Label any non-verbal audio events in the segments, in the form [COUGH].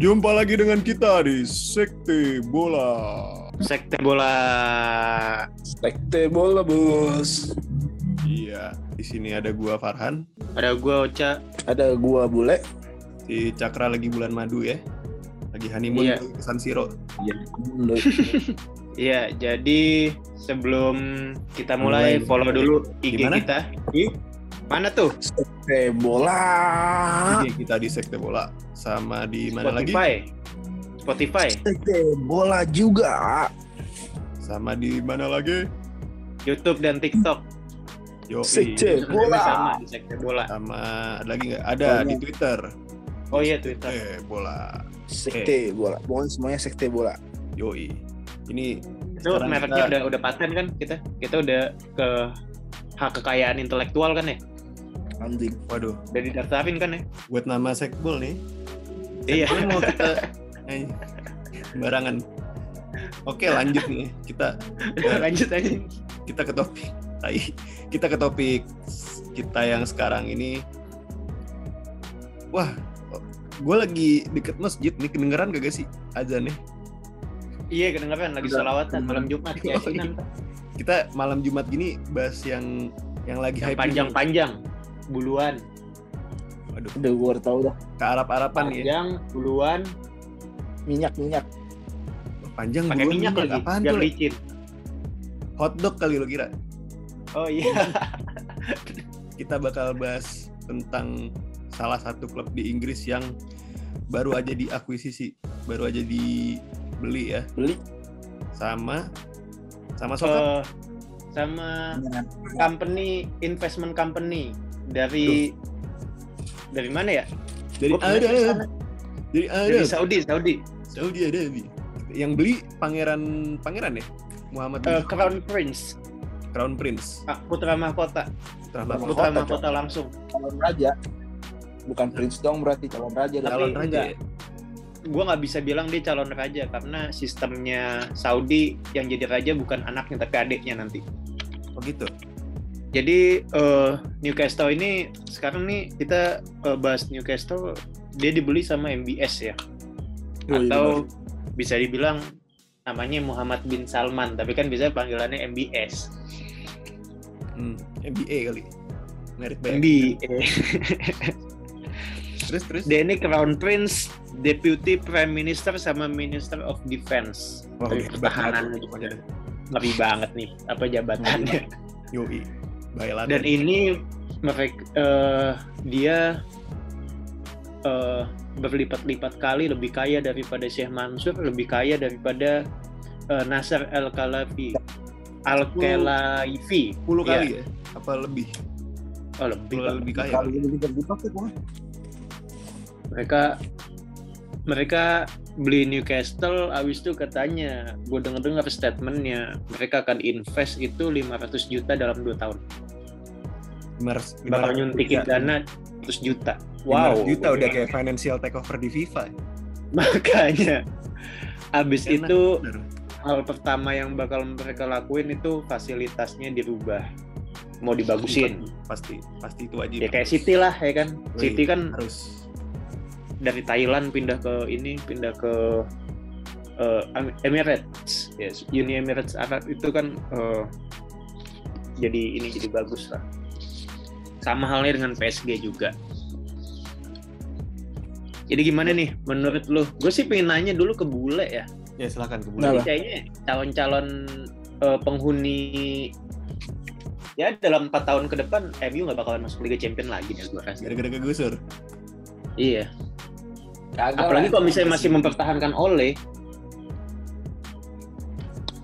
Jumpa lagi dengan kita di Sekte Bola. Sekte bola. Sekte bola bos. Iya, di sini ada gua Farhan. Ada gua Ocha. Ada gua bule. Si Cakra lagi bulan madu ya. Lagi honeymoon Iya. ke San Siro. Iya. [LAUGHS] Iya, jadi sebelum kita mulai Mulai. follow dulu IG Gimana? kita. Mana tuh? Sekte bola. Jadi kita di Sekte Bola sama di mana lagi? Spotify. Spotify. Sekte bola juga. Sama di mana lagi? YouTube dan TikTok. Yo, Sekte bola. Sama di Sekte bola. sama ada lagi nggak? Ada Banyak. di Twitter. Oh iya Twitter. Sekte Bola. Sekte bola. Pokoknya semuanya sekte bola. Yoi. Ini Itu mereknya kita- udah udah paten kan kita? Kita udah ke hak kekayaan intelektual kan ya? Anjing. waduh, Udah didaftarin kan ya? buat nama Sekbol nih. Iya. Mau kita eh, sembarangan. Oke, lanjut nih. Kita [LAUGHS] Lanjut aja. kita ke topik kita ke topik kita yang sekarang ini wah gue lagi deket masjid nih kedengeran gak sih azan nih Iya kedengeran lagi Udah. sholawatan malam Jumat [LAUGHS] Oh, keyakinan kita malam Jumat gini bahas yang yang lagi yang hype panjang-panjang buluan. Waduh. Udah gua udah tahu dah. ke Arab-Araban ya? Panjang buluan. Minyak minyak. panjang pakai dua minyak lagi apaan biar licin. Hotdog kali lo kira? Oh iya. [LAUGHS] Kita bakal bahas tentang salah satu klub di Inggris yang baru aja diakuisisi baru aja dibeli ya. Beli. sama sama sokap Eh, sama company investment company dari dari mana ya? Dari Arab. dari dari Arab. Saudi Saudi. Saudi Arabia yang beli pangeran pangeran ya? Muhammad Eh, Crown Prince. Crown Prince. Ah, putra mahkota. Putra Mahkota, putra mahkota langsung. Calon raja. Bukan prince dong berarti calon raja. Calon raja. Enggak. ya? gue nggak bisa bilang dia calon raja karena sistemnya Saudi yang jadi raja bukan anaknya tapi adiknya nanti. Oh gitu Jadi eh, Newcastle ini sekarang nih kita eh, bahas Newcastle dia dibeli sama MBS ya Oh, iya, atau bisa dibilang namanya Muhammad bin Salman tapi kan bisa panggilannya MBS. hmm, MBA kali merit banyak MBA. [LAUGHS] terus terus Dia ini Crown Prince, Deputy Prime Minister sama Minister of Defense. Wah, hebat pertahanan deh. ngeri banget nih apa jabatannya. yoi baik Dan ini mereka eh, dia eh, berlipat-lipat kali lebih kaya daripada Syekh Mansur, lebih kaya daripada eh, Nasser Al Khelafi. Al Khelaifi. 10 kali ya apa lebih Oh, lebih. Bang. lebih kaya Kali dipakai gua. Mereka mereka beli Newcastle habis itu katanya gue denger-dengar statementnya mereka akan invest itu 500 juta dalam 2 tahun. Bakal 500 nyuntikin juta. dana 100 juta. 500 wow. juta udah kayak financial takeover di FIFA [LAUGHS] makanya. Habis Enak, itu bener. hal pertama yang bakal mereka lakuin itu fasilitasnya dirubah. Mau dibagusin. Pasti pasti itu wajib. Ya kayak City lah ya kan? Wih, City kan harus dari Thailand pindah ke ini pindah ke Em- Emirates. Yes Uni Emirates Arab itu kan eh, jadi ini jadi bagus lah. Sama halnya dengan PSG juga. Jadi gimana nih menurut lu? Gue sih pengen nanya dulu ke bule ya. Ya silakan ke Bule. Jadi kayaknya calon-calon eh, penghuni ya dalam empat tahun ke depan MU nggak bakalan masuk Liga Champions lagi nih gue rasa. gara-gara kegusur? Iya. Kagak Apalagi kalau misalnya masih mempertahankan Ole,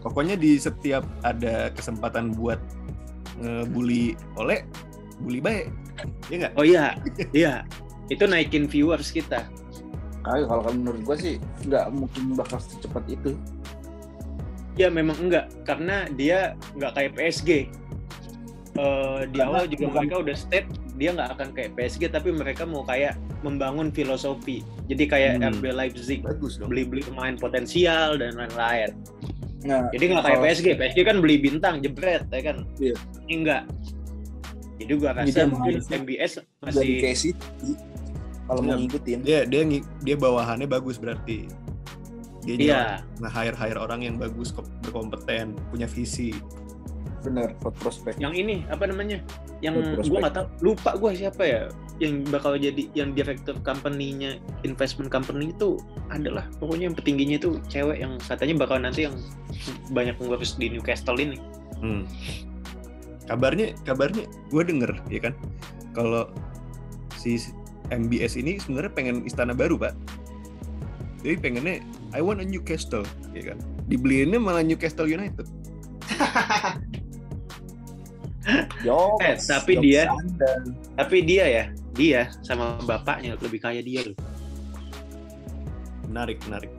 pokoknya di setiap ada kesempatan buat ngebully oleh bully baik ya nggak oh iya, iya. Itu naikin viewers kita. Kagak kalau menurut gua sih nggak mungkin bakal secepat itu. Ya memang enggak, karena dia nggak kayak PSG. Eh, di awal juga bukan- mereka udah state dia nggak akan kayak PSG, tapi mereka mau kayak membangun filosofi. Jadi kayak Hmm. RB Leipzig, bagus dong beli-beli pemain potensial dan lain-lain. Nah, Jadi nggak kayak PSG, PSG kan beli bintang jebret ya kan. Iya. Ini enggak. Jadi gua rasa Jadi mungkin MBS masih City. kalau mau ngikutin. Dia dia dia bawahannya bagus berarti. Dia Iya. nge-hire hire orang yang bagus, ko- berkompeten, punya visi. Bener, buat prospek. yang ini apa namanya yang gue nggak tahu lupa gue siapa ya yang bakal jadi yang direktur company-nya investment company itu adalah pokoknya yang petingginya itu cewek yang katanya bakal nanti yang banyak ngurus di Newcastle ini Hmm. Kabarnya kabarnya gue denger ya kan kalau si MBS ini sebenarnya pengen istana baru pak. Jadi pengennya I want a Newcastle ya kan. Dibeliinnya malah Newcastle United. [LAUGHS] Jokes, Eh, tapi jokes dia- Anda. tapi dia ya dia sama bapaknya lebih kaya dia loh Menarik menarik.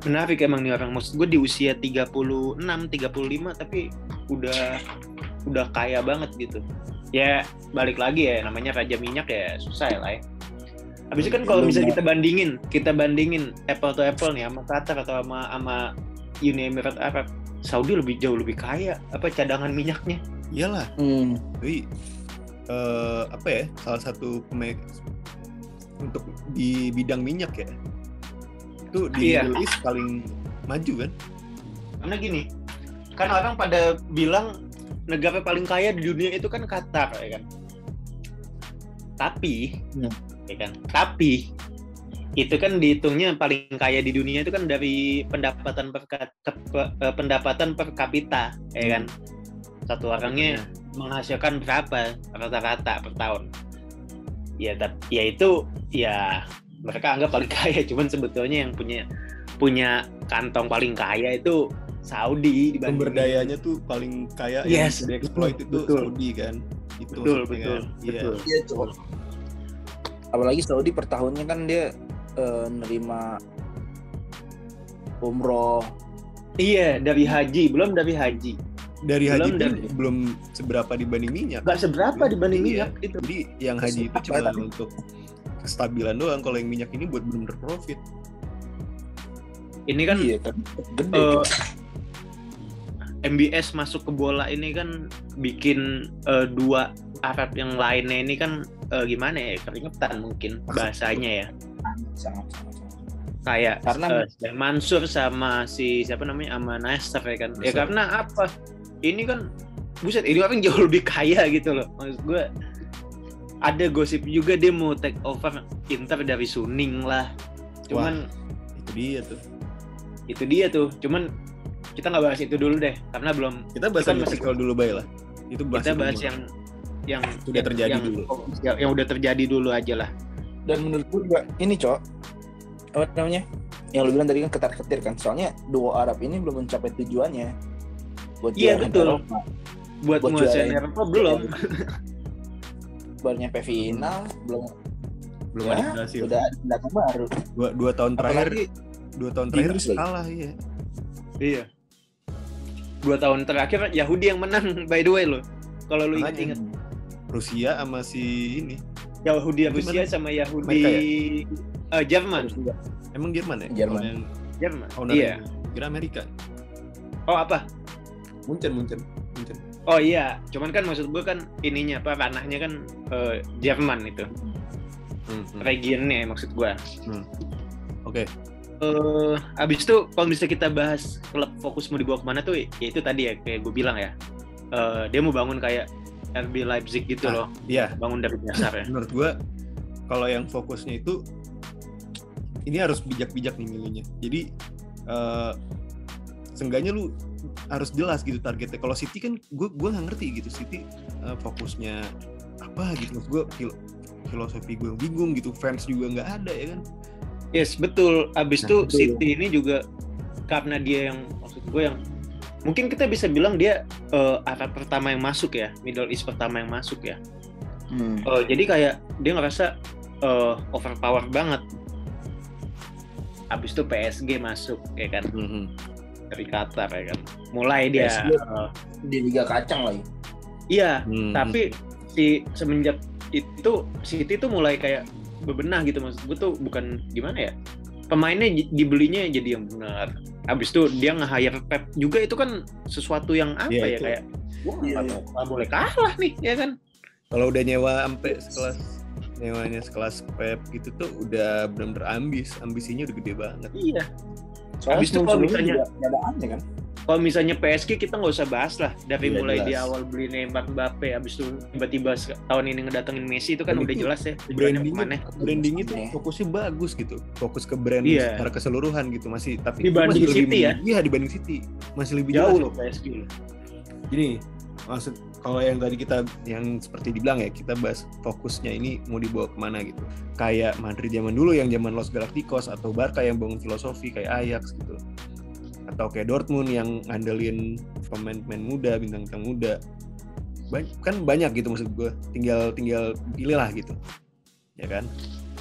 menarik emang nih orang. Maksud gue di usia 36 35 tapi udah udah kaya banget gitu. Ya balik lagi ya namanya raja minyak ya susah ya lah ya Habis itu kan kalau misalnya kita bandingin kita bandingin apple to apple nih sama Qatar atau sama sama Uni Emirat Arab Saudi lebih jauh lebih kaya apa cadangan minyaknya Iyalah. Hmm. Jadi eh, apa ya salah satu pemain untuk di bidang minyak ya itu di Iya. Middle East paling maju kan karena gini kan orang pada bilang negara paling kaya di dunia itu kan Qatar ya kan tapi Hmm. ya kan tapi itu kan dihitungnya paling kaya di dunia itu kan dari pendapatan per ke- eh, pendapatan per kapita ya kan satu orangnya menghasilkan berapa rata-rata per tahun ya tap- ya itu ya mereka anggap paling kaya cuman sebetulnya yang punya punya kantong paling kaya itu Saudi dibanding sumber dayanya tuh paling kaya Yes, yang dieksploit itu betul. Saudi kan itu betul betul kan. Iya. betul Iya, Cok. Apalagi Saudi per tahunnya kan dia eh, nerima umroh. iya dari haji belum dari haji dari haji Belum pun dari- belum seberapa dibanding minyak nggak seberapa dibanding Iya. minyak itu jadi yang haji itu cuma tadi? untuk kestabilan doang kalau yang minyak ini buat bener-bener profit ini kan iya kan gede. eh, MBS masuk ke bola ini kan bikin eh, dua Arab yang lainnya ini kan eh, gimana ya keringetan mungkin bahasanya ya sangat sangat. sangat. kayak Karena- eh, Syekh Mansur sama si siapa namanya sama Nasser ya kan ya Nasser. karena apa ini kan buset ini orang jauh lebih kaya gitu loh maksud gue ada gosip juga dia mau take over Inter dari Suning lah cuman itu dia tuh itu dia tuh cuman kita nggak bahas itu dulu deh karena belum kita bahas Kita masih- kalau dulu bay lah itu bahas kita bahas dulu. yang yang Sudah yang- terjadi yang, dulu. yang, yang udah terjadi dulu aja lah Dan menurut gue juga ini cok apa namanya? Yang lu bilang tadi kan ketar ketir kan. Soalnya dua Arab ini belum mencapai tujuannya. Buat Iya, betul. Eropa. buat Buat juara- Eropa belum. [LAUGHS] Baru nyampe final, belum. Belum ya, ada berhasil. Udah ada pendatang baru. dua, dua tahun terakhir Apalagi dua tahun terakhir kalah iya. Iya. Dua tahun terakhir Yahudi yang menang [LAUGHS] by the way lo kalau lu ingat-ingat Rusia sama si ini. Yahudi Rusia mana? sama Yahudi Amerika eh, Jerman. Emang Jerman ya? Jerman. Jerman. owner iya. kira Amerika. Oh apa Munchen Munchen Munchen. Oh iya cuman kan maksud gue kan ininya apa ranahnya kan eh, Jerman itu. Hmm, hmm. regionnya maksud gue oke. Eh abis itu kalau bisa kita bahas klub fokus mau dibawa ke mana tuh ya itu tadi ya kayak gue bilang ya. Eh, dia mau bangun kayak RB Leipzig gitu Ah. loh. iya. Bangun dari dasar ya. Menurut gua kalau yang fokusnya itu ini harus bijak-bijak nih milihnya jadi eh seenggaknya lu harus jelas gitu targetnya. Kalau City kan gue gua nggak ngerti gitu City eh, fokusnya apa gitu. Maksud gue filosofi gue bingung gitu fans juga nggak ada ya kan? Yes betul. Abis Nah, itu betul. City ini juga karena dia yang maksud gue yang mungkin kita bisa bilang dia eh, Arab pertama yang masuk ya Middle East pertama yang masuk ya. Hmm. Eh, jadi kayak dia ngerasa eh, overpower banget. Abis itu PSG masuk ya kan dari Qatar ya kan mulai dia PSG. eh, Di Liga Kacang lagi. iya Hmm. tapi si semenjak itu City tuh mulai kayak bebenah gitu maksud gue tuh bukan gimana ya pemainnya dibelinya jadi yang benar habis itu dia nge-hire Pep juga itu kan sesuatu yang apa Iya, ya itu. kayak wah Iya, nggak iya. mau- nggak boleh kalah nih ya kan kalau udah nyewa sampai sekelas nyewanya sekelas Pep gitu tuh udah bener-bener ambis, ambisinya udah gede banget. Iya. Soalnya Habis itu kalau misalnya- ada aneh kan. Kalau misalnya PSG kita nggak usah bahas lah dari Iya, mulai di awal beli Neymar Mbappe habis itu tiba-tiba tahun ini ngedatengin Messi itu kan Dan udah itu jelas ya ke mana. brandingnya tuh Aneh. fokusnya bagus gitu, fokus ke brand Iya. secara keseluruhan gitu masih tapi Dibanding masih lebih City ya? mending- Iya dibanding City masih lebih Jauh jelas. loh PSG. Gini, maksud kalau yang tadi kita yang seperti dibilang ya kita bahas fokusnya ini mau dibawa ke mana gitu. Kayak Madrid zaman dulu yang zaman Los Galacticos atau Barca yang bangun filosofi kayak Ajax gitu. Atau kayak Dortmund yang ngandelin pemain-pemain muda, bintang-bintang muda. Ba- kan banyak gitu maksud gue. Tinggal tinggal pilih lah gitu. Ya kan?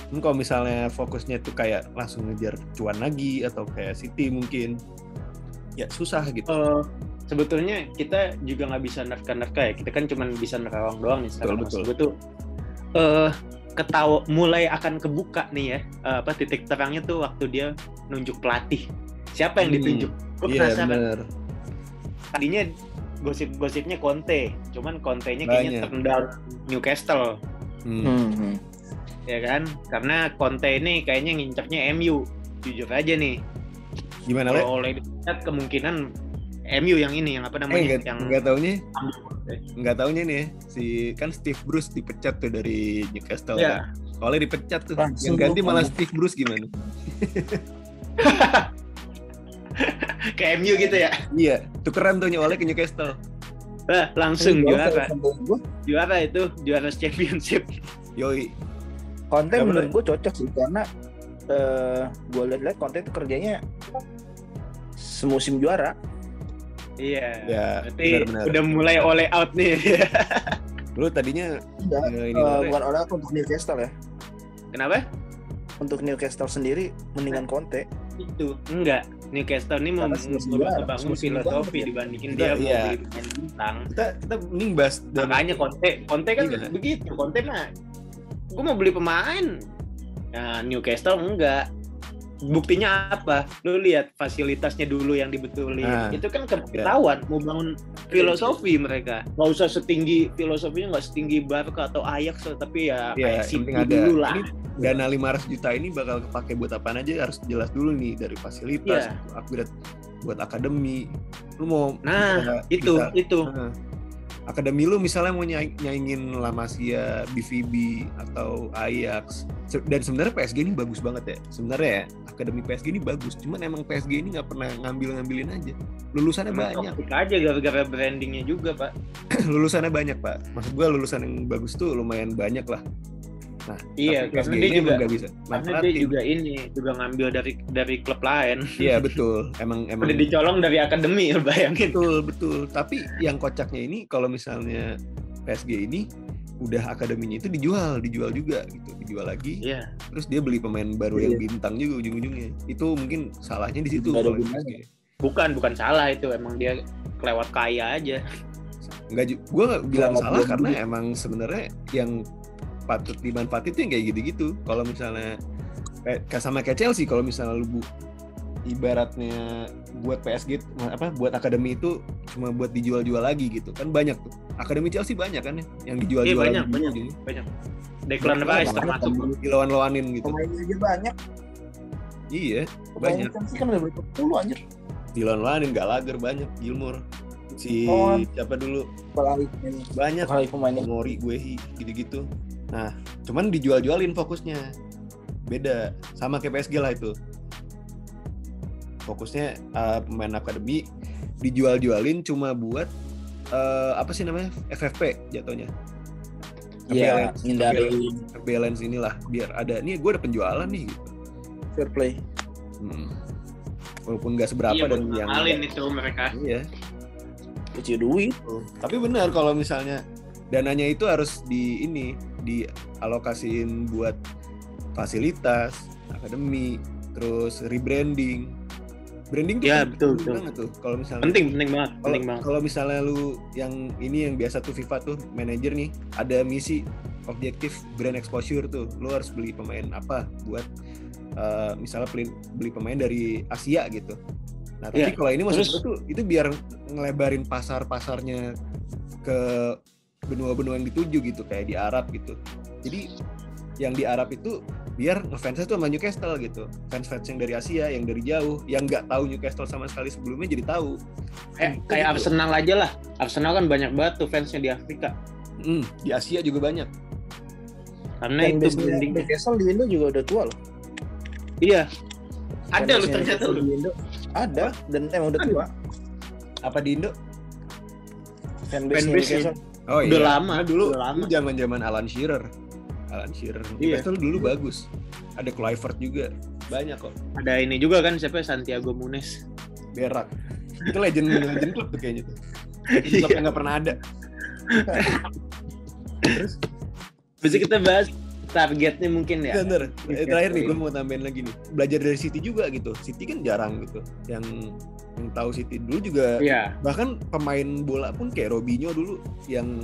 Mungkin kalau misalnya fokusnya tuh kayak langsung ngejar cuan lagi atau kayak City mungkin ya susah gitu. Eh, sebetulnya kita juga nggak bisa nerka-nerka ya. Kita kan cuma bisa nerawang doang nih sekarang. Betul, gue tuh eh ketawa mulai akan kebuka nih ya eh, apa titik terangnya tuh waktu dia nunjuk pelatih. Siapa yang Hmm. ditunjuk? Gue Iya penasaran. bener. Tadinya gosip-gosipnya Conte, cuman Conte-nya kayaknya turn down Newcastle. Hmm. Hmm, hmm. ya kan karena Conte ini kayaknya ngincernya MU jujur aja nih Gimana oleh dilihat kemungkinan MU yang ini yang apa Eh namanya nggak yang nggak Conte. nggak taunya nih ya, si kan Steve Bruce dipecat tuh dari Newcastle ya kan. Oleh dipecat tuh. Langsung yang ganti tuh, malah langsung. Steve Bruce gimana? [LAUGHS] ke MU gitu ya Iya, tukeran tuh oleh ke Newcastle. Lah, langsung gua juara juara itu juara championship Yoi. Conte Nggak menurut gue cocok sih karena eh gue lihat-lihat Conte itu kerjanya semusim juara. Iya Ya, berarti benar-benar. udah mulai oleh out nih Lu tadinya Enggak, ya, ini eh, Oleh. bukan orang untuk Newcastle ya. kenapa Untuk Newcastle sendiri mendingan Conte. itu enggak Newcastle ini mau semusim filosofi dibandingin Kita- dia mau iya. beli bintang kita kita mending bahas makanya Conte Conte kan Iya. begitu Conte mah gue mau beli pemain nah Newcastle enggak buktinya apa lu lihat fasilitasnya dulu yang dibetulin Nah, itu kan ketahuan mau bangun filosofi mereka nggak usah setinggi filosofinya nggak setinggi Barca atau Ajax tapi ya ya kayak yang City penting ada. dulu lah Ini dana 500 juta ini bakal kepake buat apaan aja harus jelas dulu nih dari fasilitas, Iya. upgrade buat akademi. Lu mau nah bisa- itu bisa- itu Nah, akademi lu misalnya mau nyai- nyaingin La Masia, BVB atau Ajax. Dan sebenarnya PSG ini bagus banget ya. Sebenarnya ya akademi PSG ini bagus. Cuman emang PSG ini nggak pernah ngambil-ngambilin aja. Lulusannya Emang banyak. aja gara-gara brandingnya juga pak. [CLEARS THROAT] Lulusannya banyak pak. Maksud gua lulusan yang bagus tuh lumayan banyak lah nah Iya, karena dia juga- nggak bisa. karena dia juga ini juga ngambil dari dari klub lain. Iya [LAUGHS] betul. Emang emang udah dicolong dari akademi bayangin. Betul betul. Tapi yang kocaknya ini kalau misalnya PSG ini udah akademinya itu dijual dijual juga gitu. Dijual lagi iya. terus dia beli pemain baru yang Iya. bintang juga ujung-ujungnya. Itu mungkin salahnya di situ bukan bukan salah itu. Emang dia kelewat kaya aja. Nggak ju- gue nggak bilang salah karena emang sebenarnya yang patut dimanfaatin itu yang kayak gitu-gitu kalau misalnya kayak kayak sama kayak Chelsea kalau misalnya lu bu ibaratnya buat PSG apa buat akademi itu cuma buat dijual-jual lagi gitu kan banyak tuh akademi Chelsea banyak kan ya yang dijual-jual Iya, banyak, lagi banyak. gitu. banyak Declan Banyak, Rice banyak, termasuk banyak. dilawan-lawanin gitu Pemainnya aja banyak. iya Pemain banyak Chelsea kan udah berapa puluh anjir. dilawan-lawanin Gallagher banyak Gilmore si Oh. siapa dulu ini. banyak Apalagi pemainnya. Mori, Guehi, gitu-gitu. Nah, cuman dijual-jualin fokusnya. Beda, sama kayak PSG lah itu. Fokusnya uh, pemain akademi dijual-jualin cuma buat uh, apa sih namanya? FFP jatuhnya. Iya, hindari Balance inilah biar ada nih gue ada penjualan nih gitu. fair play. Hmm. Walaupun nggak seberapa iya dan yang ngamalin itu mereka Iya. Kecil duit. Tapi benar kalau misalnya dananya itu harus di ini dialokasiin buat fasilitas, akademi, terus rebranding. Branding tuh Iya, penting betul, betul. banget tuh. Kalau misalnya penting penting banget kalau penting banget kalau misalnya lu yang ini yang biasa tuh FIFA tuh manajer nih ada misi objektif brand exposure tuh lu harus beli pemain apa buat eh, misalnya beli, beli pemain dari Asia gitu nah tapi Iya, kalau ini maksud gue tuh itu biar ngelebarin pasar pasarnya ke benua-benua yang dituju gitu kayak di Arab gitu jadi yang di Arab itu biar ngefansnya tuh sama Newcastle gitu fans-fans yang dari Asia yang dari jauh yang nggak tahu Newcastle sama sekali sebelumnya jadi tahu Eh, kayak gitu. Arsenal aja lah. Arsenal kan banyak banget tuh fansnya di Afrika. Hmm, di Asia juga banyak Karena Dan itu branding. Newcastle di Indo juga udah tua loh. Iya. Ada Fansnya ternyata lu. Di Indo. Ada dan emang udah tua. apa di Indo Fanbase Fanbase-nya. Oh Udah lama, Nah, dulu udah lama. dulu zaman-zaman Alan Shearer Alan Shearer Iya. Newcastle dulu bagus ada Kluivert juga banyak kok Ada ini juga kan siapa Santiago Munes. berak itu legend legend klub tuh kayaknya tuh Legend klub yang nggak pernah ada terus Bisa kita bahas targetnya mungkin ya. Bentar, Iya, eh, terakhir nih iya. gue mau tambahin lagi nih. Belajar dari City juga gitu. City kan jarang gitu. Yang yang tahu City dulu juga Iya. bahkan pemain bola pun kayak Robinho dulu yang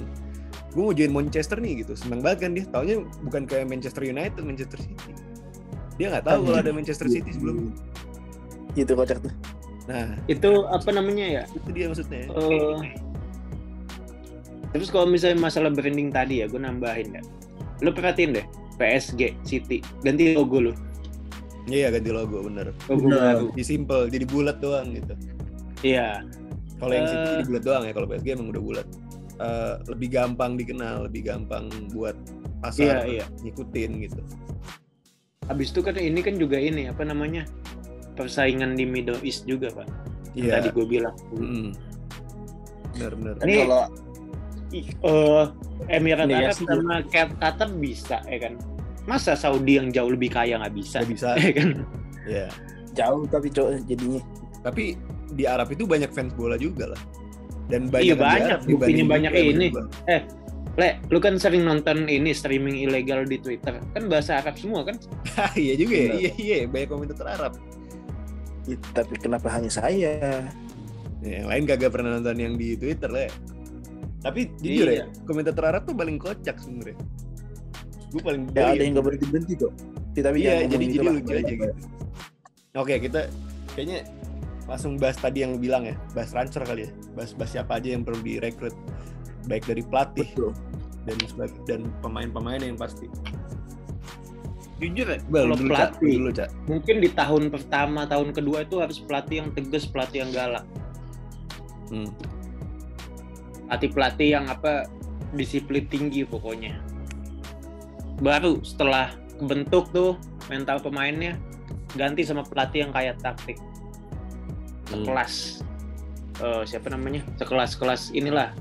gue mau join Manchester nih gitu. Senang banget kan dia. Taunya bukan kayak Manchester United, Manchester City. Dia nggak tahu kalau ada Manchester City sebelumnya. Gitu kocak tuh. Nah, Itu apa namanya ya? itu dia maksudnya. Eh, terus kalau misalnya masalah branding tadi ya, gue nambahin ya. Lu perhatiin deh, PSG, City, ganti logo lu. Iya ganti logo bener. Logo Bener. baru. Jadi simple, jadi bulat doang gitu. Iya. Kalau yang City Eh. jadi bulat doang ya, kalau PSG emang udah bulat. Eh, lebih gampang dikenal, lebih gampang buat Iya, pasar iya. ngikutin gitu. Habis itu kan ini kan juga ini apa namanya? Persaingan di Middle East juga, Pak. Iya. Tadi gue bilang. Mm-mm. Bener bener. Ini- kalau Ih, eh, Emirat Nih, ya, Arab sama Qatar bisa ya kan? Masa Saudi yang jauh lebih kaya nggak bisa? Nggak bisa. [LAUGHS] Ya kan? Ya. jauh tapi cowok jadinya. Tapi di Arab itu banyak fans bola juga lah. Dan Iya, banyak di banyak. Buktinya banyak ini. menurut gua. Le, lu kan sering nonton ini streaming ilegal di Twitter. Kan bahasa Arab semua kan? [LAUGHS] Iya juga ya. Bener. Iya iya banyak komentator Arab. Ih, Tapi kenapa hanya saya? Ya, yang lain kagak pernah nonton yang di Twitter ya. Tapi jujur Iya. ya, komentator Arab tuh paling kocak sebenarnya. Gue paling Ya ada yang nggak berhenti berhenti kok. Tapi Iya, jadi jadi lucu aja gitu. Oke, kita kayaknya langsung bahas tadi yang lu bilang ya, bahas transfer kali ya. Bahas bahas siapa aja yang perlu direkrut baik dari pelatih Betul. dan dan pemain-pemain yang pasti. Jujur ya, Bel, kalau dulu Cak, pelatih, dulu Cak. mungkin di tahun pertama, tahun kedua itu harus pelatih yang tegas, pelatih yang galak. Hmm. Pelatih-pelatih yang apa disiplin tinggi pokoknya. Baru setelah kebentuk tuh mental pemainnya ganti sama pelatih yang kayak taktik. Hmm. Sekelas eh, siapa namanya? Sekelas-kelas inilah.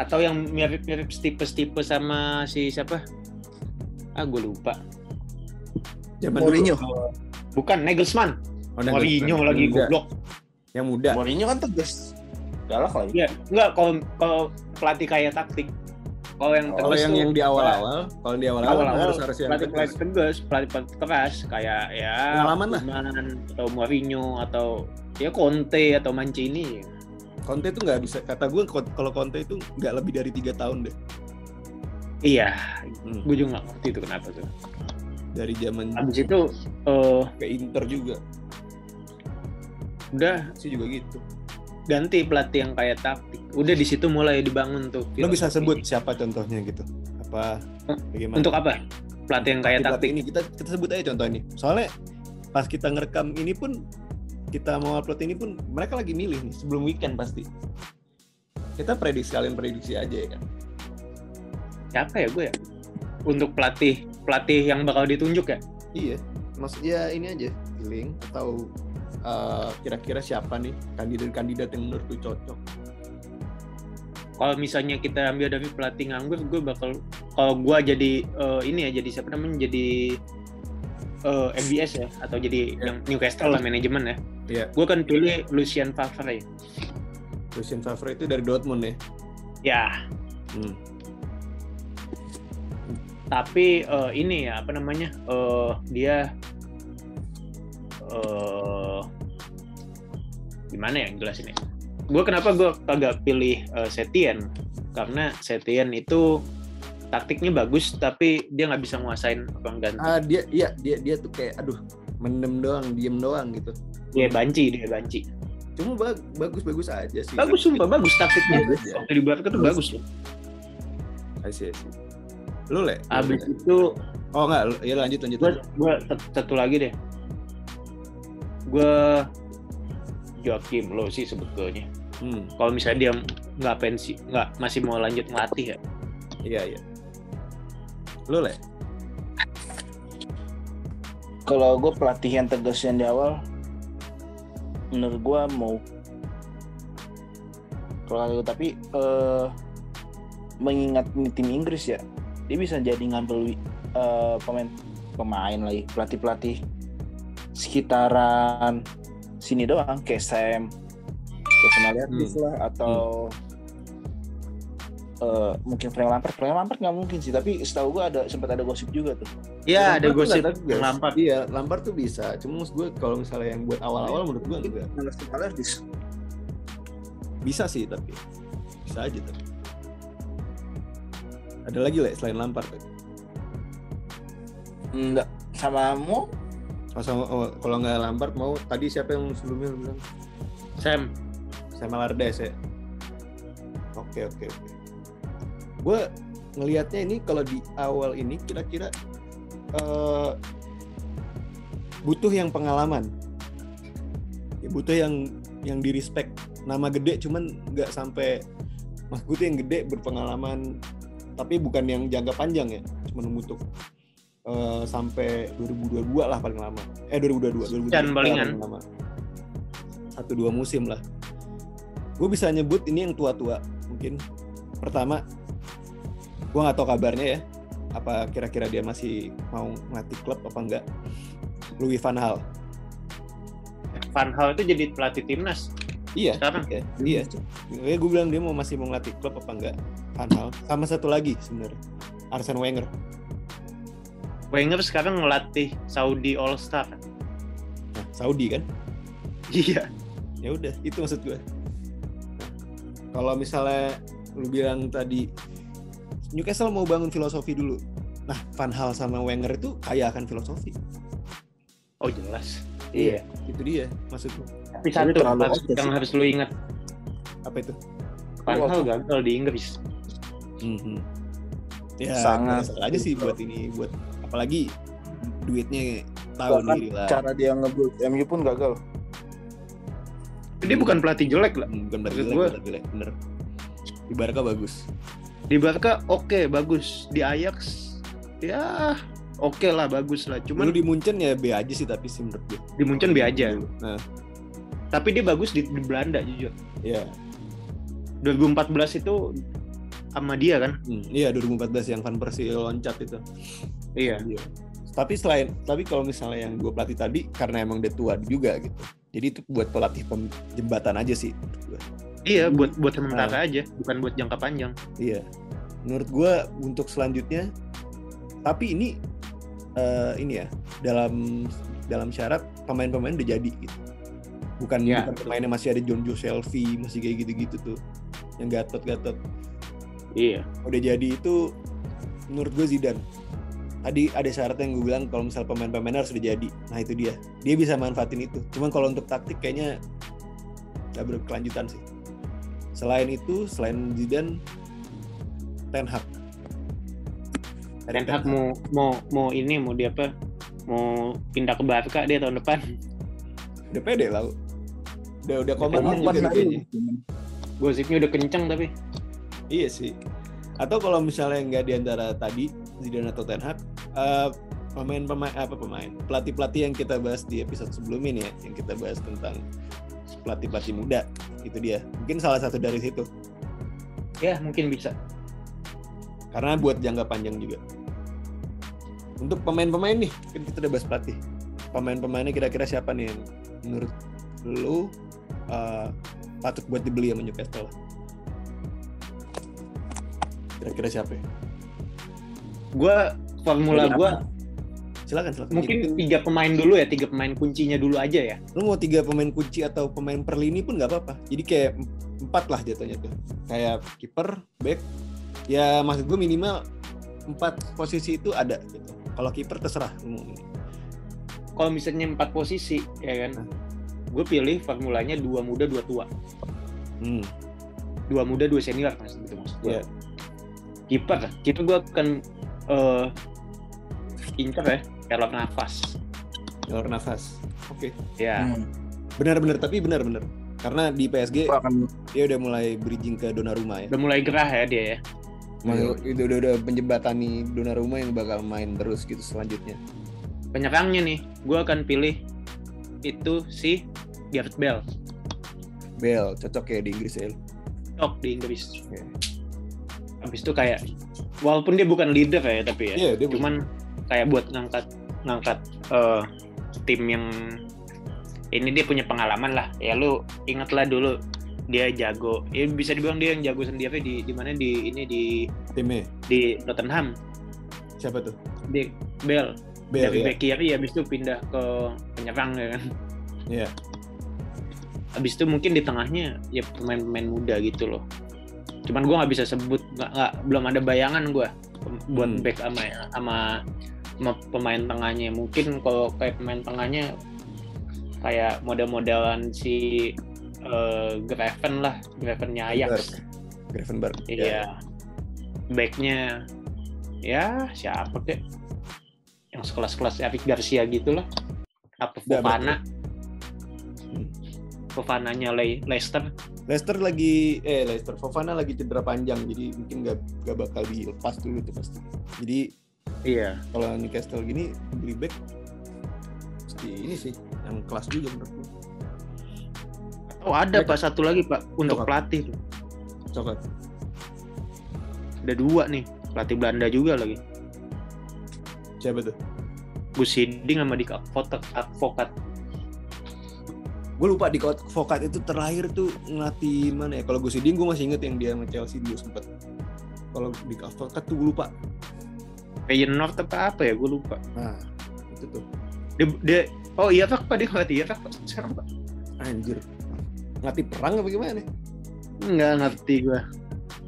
Atau yang mirip-mirip tipe-tipe sama si siapa? Ah, gue lupa. Zaman Mourinho. dulu. Bukan Nagelsmann. Oh, Mourinho lagi muda. goblok. Yang muda. Mourinho kan tegas. Galak lagi. Iya, enggak kalau kalau pelatih kayak taktik. Kalau yang Oh, tegas Kalau yang tuh yang di awal-awal, kalau di awal-awal harus harus yang pelatih pelatih tegas, pelatih pelatih keras kayak ya Pengalaman lah. Atau Mourinho atau ya Conte atau Mancini. Conte itu nggak bisa kata gue kalau Conte itu nggak lebih dari tiga tahun deh. Iya, Hmm. gue juga nggak ngerti itu kenapa tuh. dari zaman Habis itu eh, ke Inter juga. Udah. Sih juga gitu ganti pelatih yang kayak taktik. Udah di situ mulai dibangun tuh. lo bisa sebut siapa contohnya gitu apa bagaimana untuk apa? Pelatih yang kayak taktik. ini kita kita sebut aja contoh ini soalnya pas kita ngerekam ini pun kita mau upload ini pun mereka lagi milih nih sebelum weekend pasti kita prediksi kalian prediksi aja ya kan Siapa ya gue ya? Untuk pelatih pelatih yang bakal ditunjuk ya? iya maksudnya ini aja feeling atau uh, kira-kira siapa nih kandidat-kandidat yang menurut lu cocok kalau misalnya kita ambil dari pelatih nganggur gue bakal kalau gue jadi eh, ini ya jadi siapa namanya jadi eh, MBS ya atau jadi Ya. yang Newcastle lah manajemen ya Iya. gue kan pilih Lucien Favre Lucien Favre itu dari Dortmund ya ya hmm. tapi eh, ini ya apa namanya eh, dia eh gimana ya jelasin ya? Gue kenapa gue kagak pilih eh, Setien? Karena Setien itu taktiknya bagus tapi dia nggak bisa nguasain orang ganti ah dia iya dia dia tuh kayak aduh mendem doang diem doang gitu. Dia banci dia banci. Cuma ba- bagus-bagus aja sih. Bagus sumpah bagus taktiknya. Bagus ya. waktu di Barca tuh bagus. loh. I see. lu le? Abis itu Oh enggak, ya lanjut lanjut. gue satu lagi deh gue Joakim lo sih sebetulnya Hmm, kalau misalnya dia nggak pensi nggak masih mau lanjut ngelatih ya iya iya. Lu le? Kalau gue pelatih yang tegas yang di awal, menurut gue mau kalau tapi eh, mengingat ini tim Inggris ya, dia bisa jadi ngambil eh, pemain pemain lagi pelatih pelatih sekitaran sini doang kayak Sam, kayak Sam Allardyce lah atau eh, mungkin Frank Lampard. Frank Lampard nggak mungkin sih, tapi setahu gue ada sempat ada gosip juga tuh. Iya ada gosip tegas. Lampard Iya, Lampard tuh bisa. Cuma maksud gue kalau misalnya yang buat awal-awal menurut gue enggak. Bisa sih tapi bisa aja tapi. Ada lagi le selain Lampard. Enggak sama mau Sama- oh, kalau nggak Lampard mau tadi siapa yang sebelumnya lu bilang? Sam Sama Lardes ya. Oke oke oke. Gue ngelihatnya ini kalau di awal ini kira-kira eh, butuh yang pengalaman. Ya, butuh yang yang di respect. Nama gede cuman nggak sampai mas gue tuh yang gede berpengalaman tapi bukan yang jangka panjang ya cuman untuk eh, sampai 2022 lah paling lama. Eh 2022 2023 Dan palingan. paling lama. Satu dua musim lah. Gue bisa nyebut ini yang tua-tua mungkin. Pertama gue nggak tahu kabarnya ya apa kira-kira dia masih mau ngelatih klub apa enggak. Louis van Gaal. Van Hal itu jadi pelatih timnas iya sekarang? iya iya. Gue bilang dia mau masih mau ngelatih klub apa enggak Van Gaal. Sama satu lagi sebenarnya Arsene Wenger Wenger sekarang ngelatih Saudi All Star nah, Saudi kan? Iya. Ya udah itu maksud gue kalau misalnya lu bilang tadi Newcastle mau bangun filosofi dulu. Nah Van Hal sama Wenger itu kaya akan filosofi. Oh jelas. Iya. itu dia maksud gue tapi satu harus, yang harus lu ingat. Apa itu? Van. Hal gagal di Inggris. Mhm. ya Sangat. sangat aja sih buat ini buat apalagi duitnya tahu Bahkan diri lah. cara dia ngebuild MU pun gagal. dia bukan pelatih jelek lah. Hmm, bukan Maksud jelek, bukan jelek, bener. Di Barca bagus. Di Barca oke bagus. Di Ajax ya oke lah bagus lah. Cuman di Munchen ya B aja sih tapi sih menurut gue. di Munchen B aja. Nah, tapi dia bagus di, di Belanda jujur. Ya. 2014 itu sama dia kan Hmm, iya 2014 yang Van Persie loncat itu. iya Iya. Tapi selain tapi kalau misalnya yang gue pelatih tadi karena emang dia tua juga gitu. Jadi itu buat pelatih pem- jembatan aja sih gue. iya buat buat sementara aja bukan buat jangka panjang Iya. Menurut gue untuk selanjutnya tapi ini eh, ini ya dalam dalam syarat pemain-pemain udah jadi gitu. Bukan, Iya. bukan pemainnya masih ada John Joe Shelby masih kayak gitu-gitu tuh. Yang gatot-gatot. Iya. Udah jadi itu menurut gue Zidane. Tadi ada syarat yang gue bilang kalau misal pemain-pemain harus udah jadi. Nah itu dia. Dia bisa manfaatin itu. Cuman kalau untuk taktik kayaknya gak berkelanjutan sih. Selain itu selain Zidane Ten Hag. Ten Hag mau mau mau ini mau dia apa? Mau pindah ke Barca dia tahun depan. Udah pede lah. Udah udah kayaknya. gosipnya udah kenceng tapi iya sih. Atau kalau misalnya nggak di antara tadi Zidane atau Ten Hag eh, pemain pemain apa pemain pelatih pelatih yang kita bahas di episode sebelum ini ya yang kita bahas tentang pelatih pelatih muda itu dia. Mungkin salah satu dari situ. Ya mungkin bisa. Karena buat jangka panjang juga. Untuk pemain-pemain nih kan kita udah bahas pelatih. Pemain-pemainnya kira-kira siapa nih yang menurut lu eh, patut buat dibeli sama Newcastle kira-kira siapa ya? gue formula gue silakan silakan. mungkin Jadi, tiga pemain dulu ya tiga pemain kuncinya dulu aja ya. Lu mau tiga pemain kunci atau pemain per lini pun nggak apa-apa. Jadi kayak empat lah jatuhnya tuh. Kayak kiper back. Ya maksud gue minimal empat posisi itu ada gitu. Kalau kiper terserah. Kalau misalnya empat posisi ya kan? Gue pilih formulanya dua muda dua tua. Hmm. dua muda dua senior mas gitu maksud gue Iya. Kiper kiper gue akan eh, incer ya Keylor Navas Keylor Navas oke. Ya. Hmm. benar-benar tapi benar-benar karena di PSG akan dia udah mulai bridging ke Donnarumma ya. Udah mulai gerah ya dia ya? Maksud- itu udah udah penjembatani Donnarumma yang bakal main terus gitu selanjutnya. Penyerangnya nih. Gue akan pilih itu si Gareth Bale. Bell cocok ya di Inggris ya? Top di Inggris. Oke. Habis itu kayak walaupun dia bukan leader ya tapi ya dia cuman kayak buat ngangkat ngangkat eh, tim yang ini dia punya pengalaman lah. Ya lu ingatlah dulu dia jago. Ya bisa dibilang dia yang jago sendiri di di mana? Di ini di timnya? di Tottenham. Siapa tuh? Di Bell. Bell dari ya back kiri habis itu pindah ke penyerang ya kan. Iya. habis itu mungkin di tengahnya ya pemain-pemain muda gitu loh cuman gua nggak bisa sebut nggak nggak belum ada bayangan gua buat Hmm. back sama sama sama pemain tengahnya. Mungkin kalau kayak pemain tengahnya kayak model-modelan si eh, Graven lah Gravennya Ajax. Gravenberg. Iya. Backnya ya siapa kek? Yang sekelas-kelas Eric Garcia gitu lah. Apa Fofana? Hmm. Fofananya Le Leicester Leicester lagi eh Leicester Fofana lagi cedera panjang jadi mungkin gak, gak bakal dilepas dulu tuh pasti. Jadi iya. kalau Newcastle gini beli back mesti ini sih yang kelas juga menurut gue Oh ada pak satu lagi pak untuk Apa? pelatih coklat. Ada dua nih pelatih Belanda juga lagi. Siapa tuh? Gus Hiddink sama Advokat advokat gue lupa di Vokat itu terakhir tuh ngelatih mana ya? Kalau gue siding gue masih inget yang dia sama Chelsea dulu sempet. Kalau di Vokat tuh gue lupa. Feyenoord apa apa ya? Gue lupa. Nah itu tuh. Dia, dia- oh iya pak. Pak dia ngelatih iya pak. Sekarang pak. Anjir. Ngelatih perang apa gimana nggak ngerti gue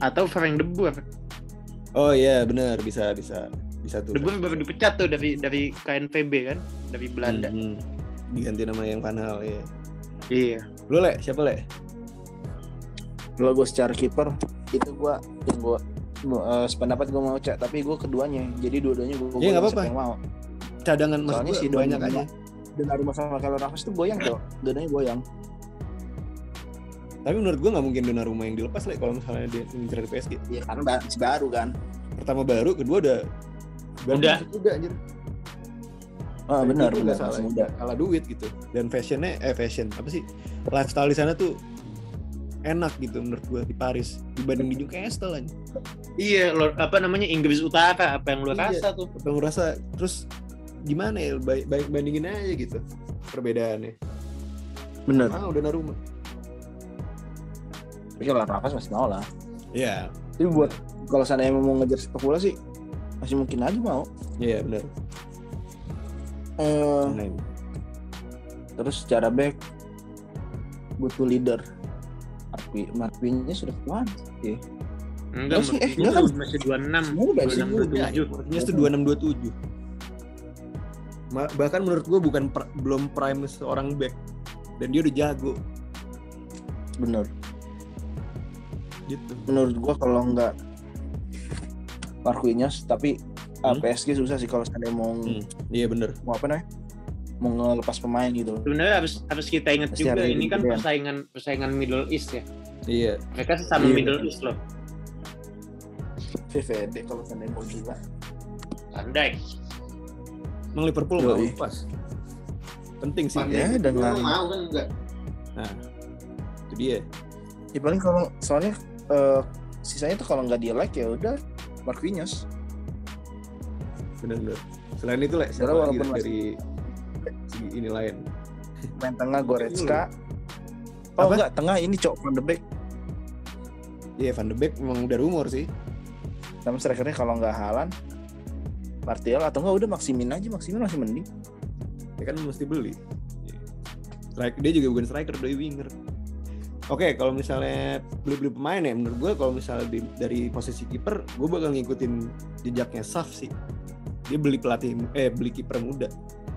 atau Frank de Boer. Oh iya benar bisa bisa bisa tuh. De Boer baru dipecat tuh dari dari KNVB kan? Dari Belanda. Hmm, diganti nama yang Van Hal ya iya. Lu le? Siapa le? Kalau gue secara kiper itu gue yang gue uh, sependapat gue mau cek tapi gue keduanya. Jadi dua-duanya gue Ya, nggak apa-apa. yang mau. Cadangan mas Soalnya si banyak aja. dan dari masalah kalau nafas tuh goyang tuh dua-duanya goyang. Tapi menurut gue nggak mungkin Donnarumma yang dilepas le kalau misalnya dia ngincer di PSG ya karena ba- masih baru kan. Pertama baru kedua udah. Udah. udah anjir oh benar Itu benar salah masih muda. Kalah duit gitu. Dan fashionnya eh fashion apa sih? Lifestyle di sana tuh enak gitu menurut gue di Paris dibanding di Newcastle aja iya lo, apa namanya Inggris Utara apa yang lo Iya. rasa tuh? Apa ngerasa terus gimana ya baik, baik bandingin aja gitu perbedaannya. Benar. Ah udah Naruma tapi kalau nafas masih mau lah. Iya, tapi buat kalau seandainya mau ngejar sepak bola sih masih mungkin aja mau. Iya benar. Eh, Nah, terus secara back butuh leader Marquinhos Marquinhos sudah kuat enggak Oh, sih, eh, enggak kan? masih 26 Semuanya bensin 26 juga. 27 Marquinhos tuh 26 27. Ma- bahkan menurut gue bukan pr- belum prime seorang back dan dia udah jago bener gitu. menurut gua kalau nggak Marquinhos tapi Hmm? PSG susah sih kalau seandainya mau Hmm, Iya bener. mau apa namanya mau ngelepas pemain gitu sebenarnya harus harus kita ingat Pasti juga ini kan gedean. persaingan persaingan Middle East ya Iya. mereka sesama Iya. Middle East loh VVD kalau seandainya mau gila Pandai Emang Liverpool mau lepas. Penting sih. Ya, dengan- mau kan enggak Nah, itu dia. ya paling kalau soalnya eh, sisanya tuh kalau nggak dia like ya udah Marquinhos Bener-bener. Selain itu lah, siapa lagi dari segi ini lain? main tengah Goretzka oh Apa? enggak tengah ini cok Van de Beek Iya, Van de Beek memang udah rumor sih. sama strikernya kalau nggak Halan Martial atau enggak udah Maximin aja Maximin masih mending Ya kan mesti beli. Strike, dia juga bukan striker, dia winger. Oke, kalau misalnya beli-beli pemain ya, menurut gue kalau misalnya di- dari posisi kiper, gue bakal ngikutin jejaknya Saf sih. Dia beli pelatih, eh beli kiper muda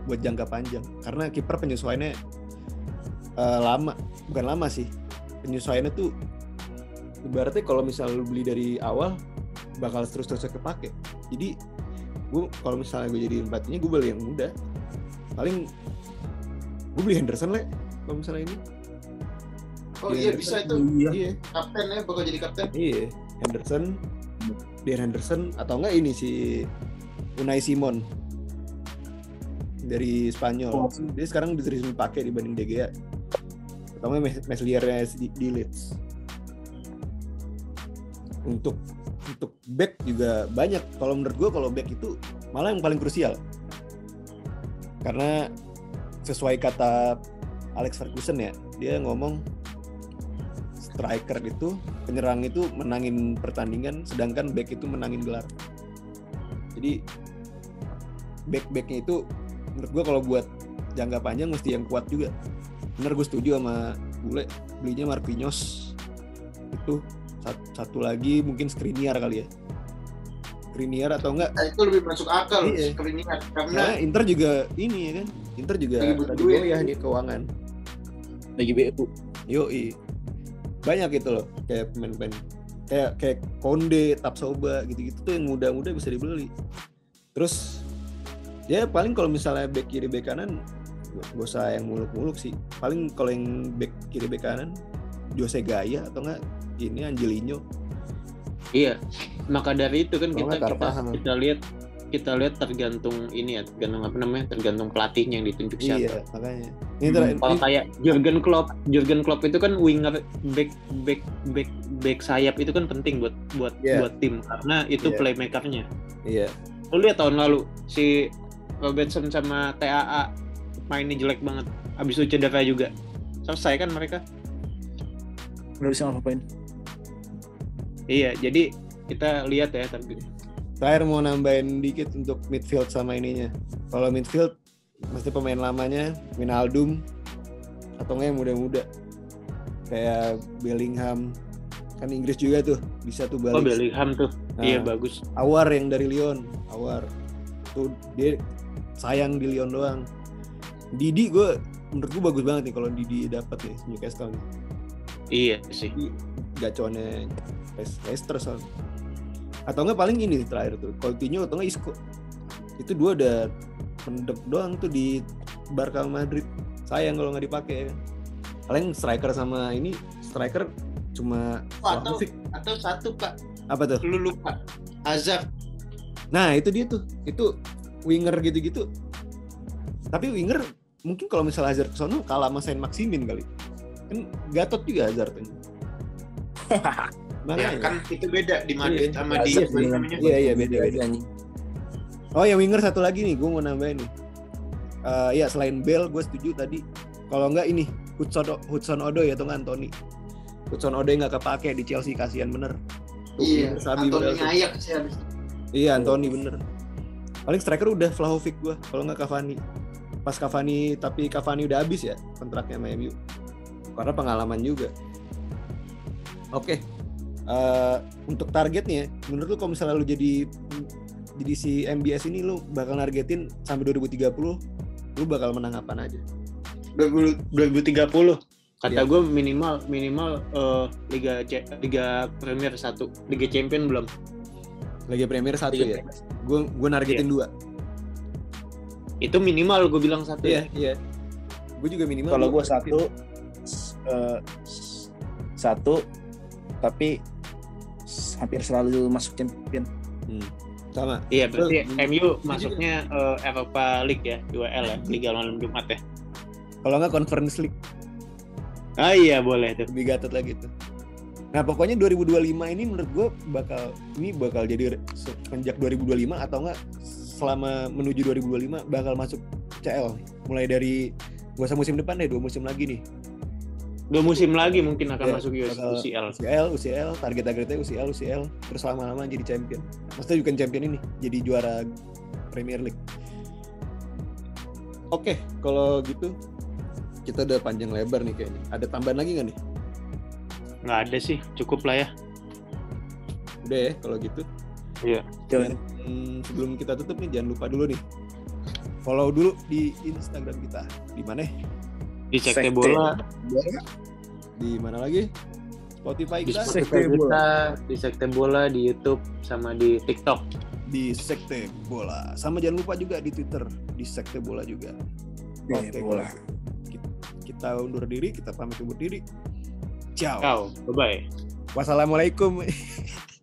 buat jangka panjang. Karena kiper penyesuaiannya eh, lama, bukan lama sih. Penyesuaiannya tuh ibaratnya kalau misalnya lu beli dari awal bakal terus-terus kepake. Jadi gue kalau misalnya gue jadi pelatihnya gue beli yang muda paling gue beli Henderson lah kalau misalnya ini Oh Iya, iya bisa itu Iya. iya kapten ya bakal jadi kapten. iya Henderson Dean Henderson atau enggak ini si Unai Simon. Dari Spanyol. Oh. dia sekarang bisa dipakai dibanding De Gea. Atau enggak Mes- Meslier di, di Leeds. Untuk untuk back juga banyak. Kalau menurut gue kalau back itu malah yang paling krusial. Karena sesuai kata Alex Ferguson ya dia ngomong striker itu penyerang itu menangin pertandingan sedangkan back itu menangin gelar. Jadi back backnya itu menurut gue kalau buat jangka panjang mesti yang kuat juga bener gue setuju sama bule belinya Marquinhos itu satu, satu lagi mungkin Skriniar kali ya Skriniar atau enggak Nah, itu lebih masuk akal Iya. Skriniar karena karena Inter juga ini ya kan Inter juga Lagi butuh lagi duit. goyah di keuangan Lagi BU. Yoi. Banyak gitu loh, kayak pemain-pemain kayak kayak Konde, Tapsoba gitu-gitu tuh yang muda-muda bisa dibeli. Terus ya paling kalau misalnya back kiri back kanan gak usah yang muluk-muluk sih. Paling kalau yang back kiri back kanan Jose Gaya atau enggak ini Angelino. Iya, maka dari itu kan Kalau kita kita, kita lihat kita lihat tergantung ini ya, tergantung apa namanya, tergantung pelatihnya yang ditunjuk siapa. Iya, makanya. Ini, ter- Kalau ini- kayak Jurgen Klopp, Jurgen Klopp itu kan winger back back back back sayap itu kan penting buat buat Iya. buat tim karena itu Iya. playmakernya. iya. Lu lihat tahun lalu si Robertson sama TAA mainnya jelek banget. Habis itu cedera juga. Selesai kan mereka? Nggak bisa ngapain. Iya, jadi kita lihat ya tapi Terakhir mau nambahin dikit untuk midfield sama ininya. Kalau midfield mesti pemain lamanya Winaldum atau enggak yang muda-muda kayak Bellingham kan Inggris juga tuh bisa tuh Oh balik. Bellingham tuh, Nah, iya bagus. Awar yang dari Lyon, Awar tuh dia sayang di Lyon doang. Didi gue menurut gue bagus banget nih kalau Didi dapat nih Newcastle nih. Iya sih. gaconnya Leicester soalnya. Atau enggak paling ini terakhir tuh Coutinho atau enggak Isco. Itu dua udah mendek doang tuh di Barca Madrid. Sayang kalau nggak dipakai ya. Paling striker sama ini striker cuma Oh, atau atau satu Pak, apa tuh? lu lupa. Hazard Nah, itu dia tuh. Itu winger gitu-gitu. Tapi winger mungkin kalau misalnya Hazard ke sono kalah sama Saint Maximin kali. Kan Gatot juga Hazard kan. [LAUGHS] ya Makanya. kan itu beda di Madrid Iya, sama di apa dengan- namanya? Iya, iya, beda, beda. Anjing. Oh yang winger satu lagi nih, gue mau nambahin nih. Eh ya selain Bell, gue setuju tadi. Kalau nggak ini Hudson Hudson Odoi atau nggak Anthony. Hudson Odoi nggak kepake di Chelsea, kasihan bener. Tuh, Iya, Sabi Anthony tuh. ngayak sih habis. Iya Anthony bener. Paling striker udah Vlahovic gue, kalau nggak Cavani. Pas Cavani, tapi Cavani udah habis ya kontraknya sama MU. Karena pengalaman juga. Oke, Eh, untuk targetnya, menurut lu kalau misalnya lu jadi jadi si MBS ini lu bakal nargetin sampai 2030 lu bakal menang apa aja 2000 2030 kata Iya. gue minimal minimal eh, liga C- liga Premier satu liga Champion belum Liga Premier satu Liga ya? Gue gue nargetin dua. Itu minimal gue bilang satu iya ya. iya. Gue juga minimal Kalau gua gue satu, eh, s- satu, tapi hampir selalu masuk champion. Hmm, sama. Iya berarti Gua- MU masuknya eh, Eropa League ya UEL ya Liga malam Jumat ya? Kalau nggak Conference League. Ah iya boleh tuh. Lebih gatot lagi tuh nah pokoknya 2025 ini menurut gue bakal ini bakal jadi semenjak 2025 atau enggak selama menuju 2025 bakal masuk CL mulai dari usah musim depan deh dua musim lagi nih dua musim lagi mungkin akan Iya, masuk UCL UCL, UCL, target-targetnya UCL, UCL, terus lama-lama jadi champion. Maksudnya bukan champion ini, jadi juara Premier League. Oke, kalau gitu kita udah panjang lebar nih kayaknya. Ada tambahan lagi nggak nih? Nggak ada sih cukup lah ya Udah ya, kalau gitu. Iya. Jangan Hmm, sebelum kita tutup nih, jangan lupa dulu nih. Follow dulu di Instagram kita. Di mana? di Sekte. Bola Di mana lagi? Spotify di kita. Spotify Sekte Bola. kita di Sekte Bola di YouTube sama di TikTok di Sekte Bola. Sama jangan lupa juga di Twitter di Sekte Bola juga. Oke, bola. Kita, kita undur diri, kita pamit undur diri. Ciao. Ciao, bye-bye. Wassalamualaikum. [LAUGHS]